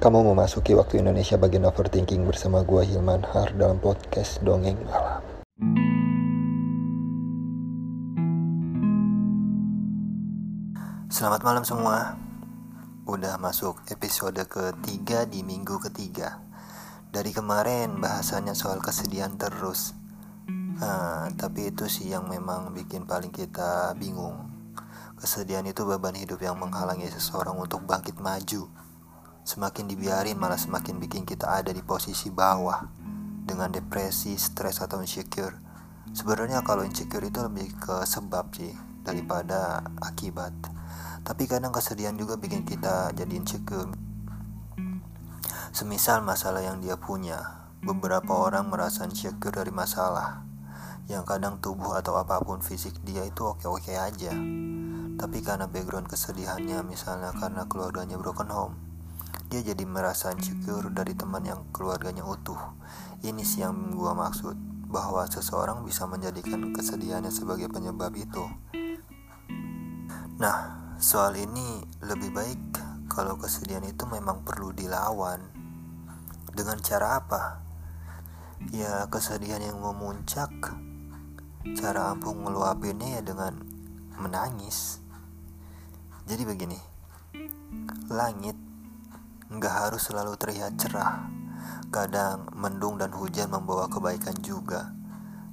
Kamu memasuki waktu Indonesia bagian overthinking bersama gua Hilman Har dalam podcast Dongeng Malam. Selamat malam semua. Udah masuk episode ketiga di minggu ketiga. Dari kemarin bahasannya soal kesedihan terus. Nah, tapi itu sih yang memang bikin paling kita bingung. Kesedihan itu beban hidup yang menghalangi seseorang untuk bangkit maju Semakin dibiarin malah semakin bikin kita ada di posisi bawah dengan depresi, stres atau insecure. Sebenarnya kalau insecure itu lebih ke sebab sih daripada akibat. Tapi kadang kesedihan juga bikin kita jadi insecure. Semisal masalah yang dia punya, beberapa orang merasa insecure dari masalah yang kadang tubuh atau apa pun fisik dia itu oke-oke aja. Tapi karena background kesedihannya misalnya karena keluarganya broken home, dia jadi merasa insecure dari teman yang keluarganya utuh. Ini sih yang gua maksud, bahwa seseorang bisa menjadikan kesedihannya sebagai penyebab itu. Nah, soal ini lebih baik kalau kesedihan itu memang perlu dilawan. Dengan cara apa? Ya, kesedihan yang memuncak. Cara ampuh ngeluapinnya ya dengan menangis. Jadi begini, langit nggak harus selalu terlihat cerah. Kadang mendung dan hujan membawa kebaikan juga.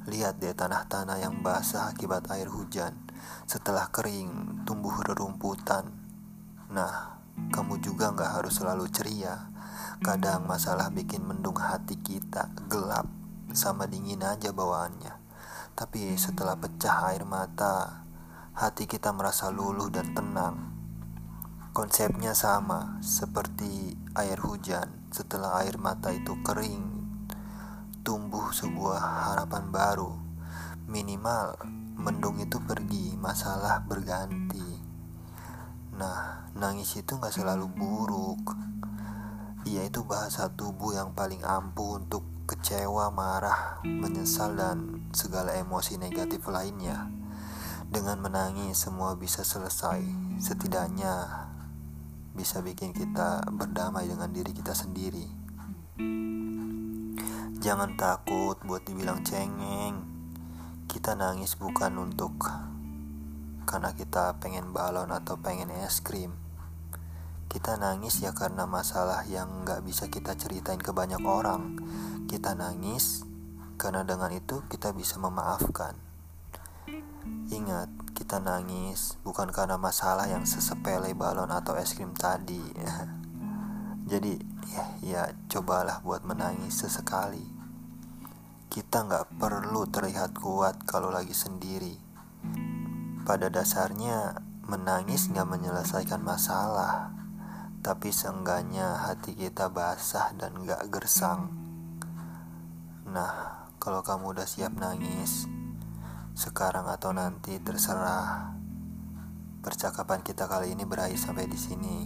Lihat deh tanah-tanah yang basah akibat air hujan. Setelah kering, tumbuh rerumputan. Nah, kamu juga nggak harus selalu ceria. Kadang masalah bikin mendung hati kita gelap sama dingin aja bawaannya. Tapi setelah pecah air mata, hati kita merasa luluh dan tenang. Konsepnya sama seperti air hujan. Setelah air mata itu kering, tumbuh sebuah harapan baru. Minimal mendung itu pergi, masalah berganti. Nah, nangis itu gak selalu buruk. Ia itu bahasa tubuh yang paling ampuh untuk kecewa, marah, menyesal, dan segala emosi negatif lainnya. Dengan menangis, semua bisa selesai. Setidaknya bisa bikin kita berdamai dengan diri kita sendiri. Jangan takut buat dibilang cengeng. Kita nangis bukan untuk karena kita pengen balon atau pengen es krim. Kita nangis ya karena masalah yang gak bisa kita ceritain ke banyak orang. Kita nangis karena dengan itu kita bisa memaafkan. Ingat, kita nangis bukan karena masalah yang sesepele balon atau es krim tadi. Jadi ya, ya cobalah buat menangis sesekali. Kita nggak perlu terlihat kuat kalau lagi sendiri. Pada dasarnya menangis nggak menyelesaikan masalah, tapi seenggaknya hati kita basah dan nggak gersang. Nah, kalau kamu udah siap nangis, sekarang atau nanti terserah. Percakapan kita kali ini berakhir sampai di sini.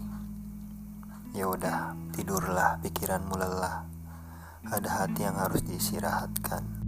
Ya udah, tidurlah, pikiranmu lelah. Ada hati yang harus diistirahatkan.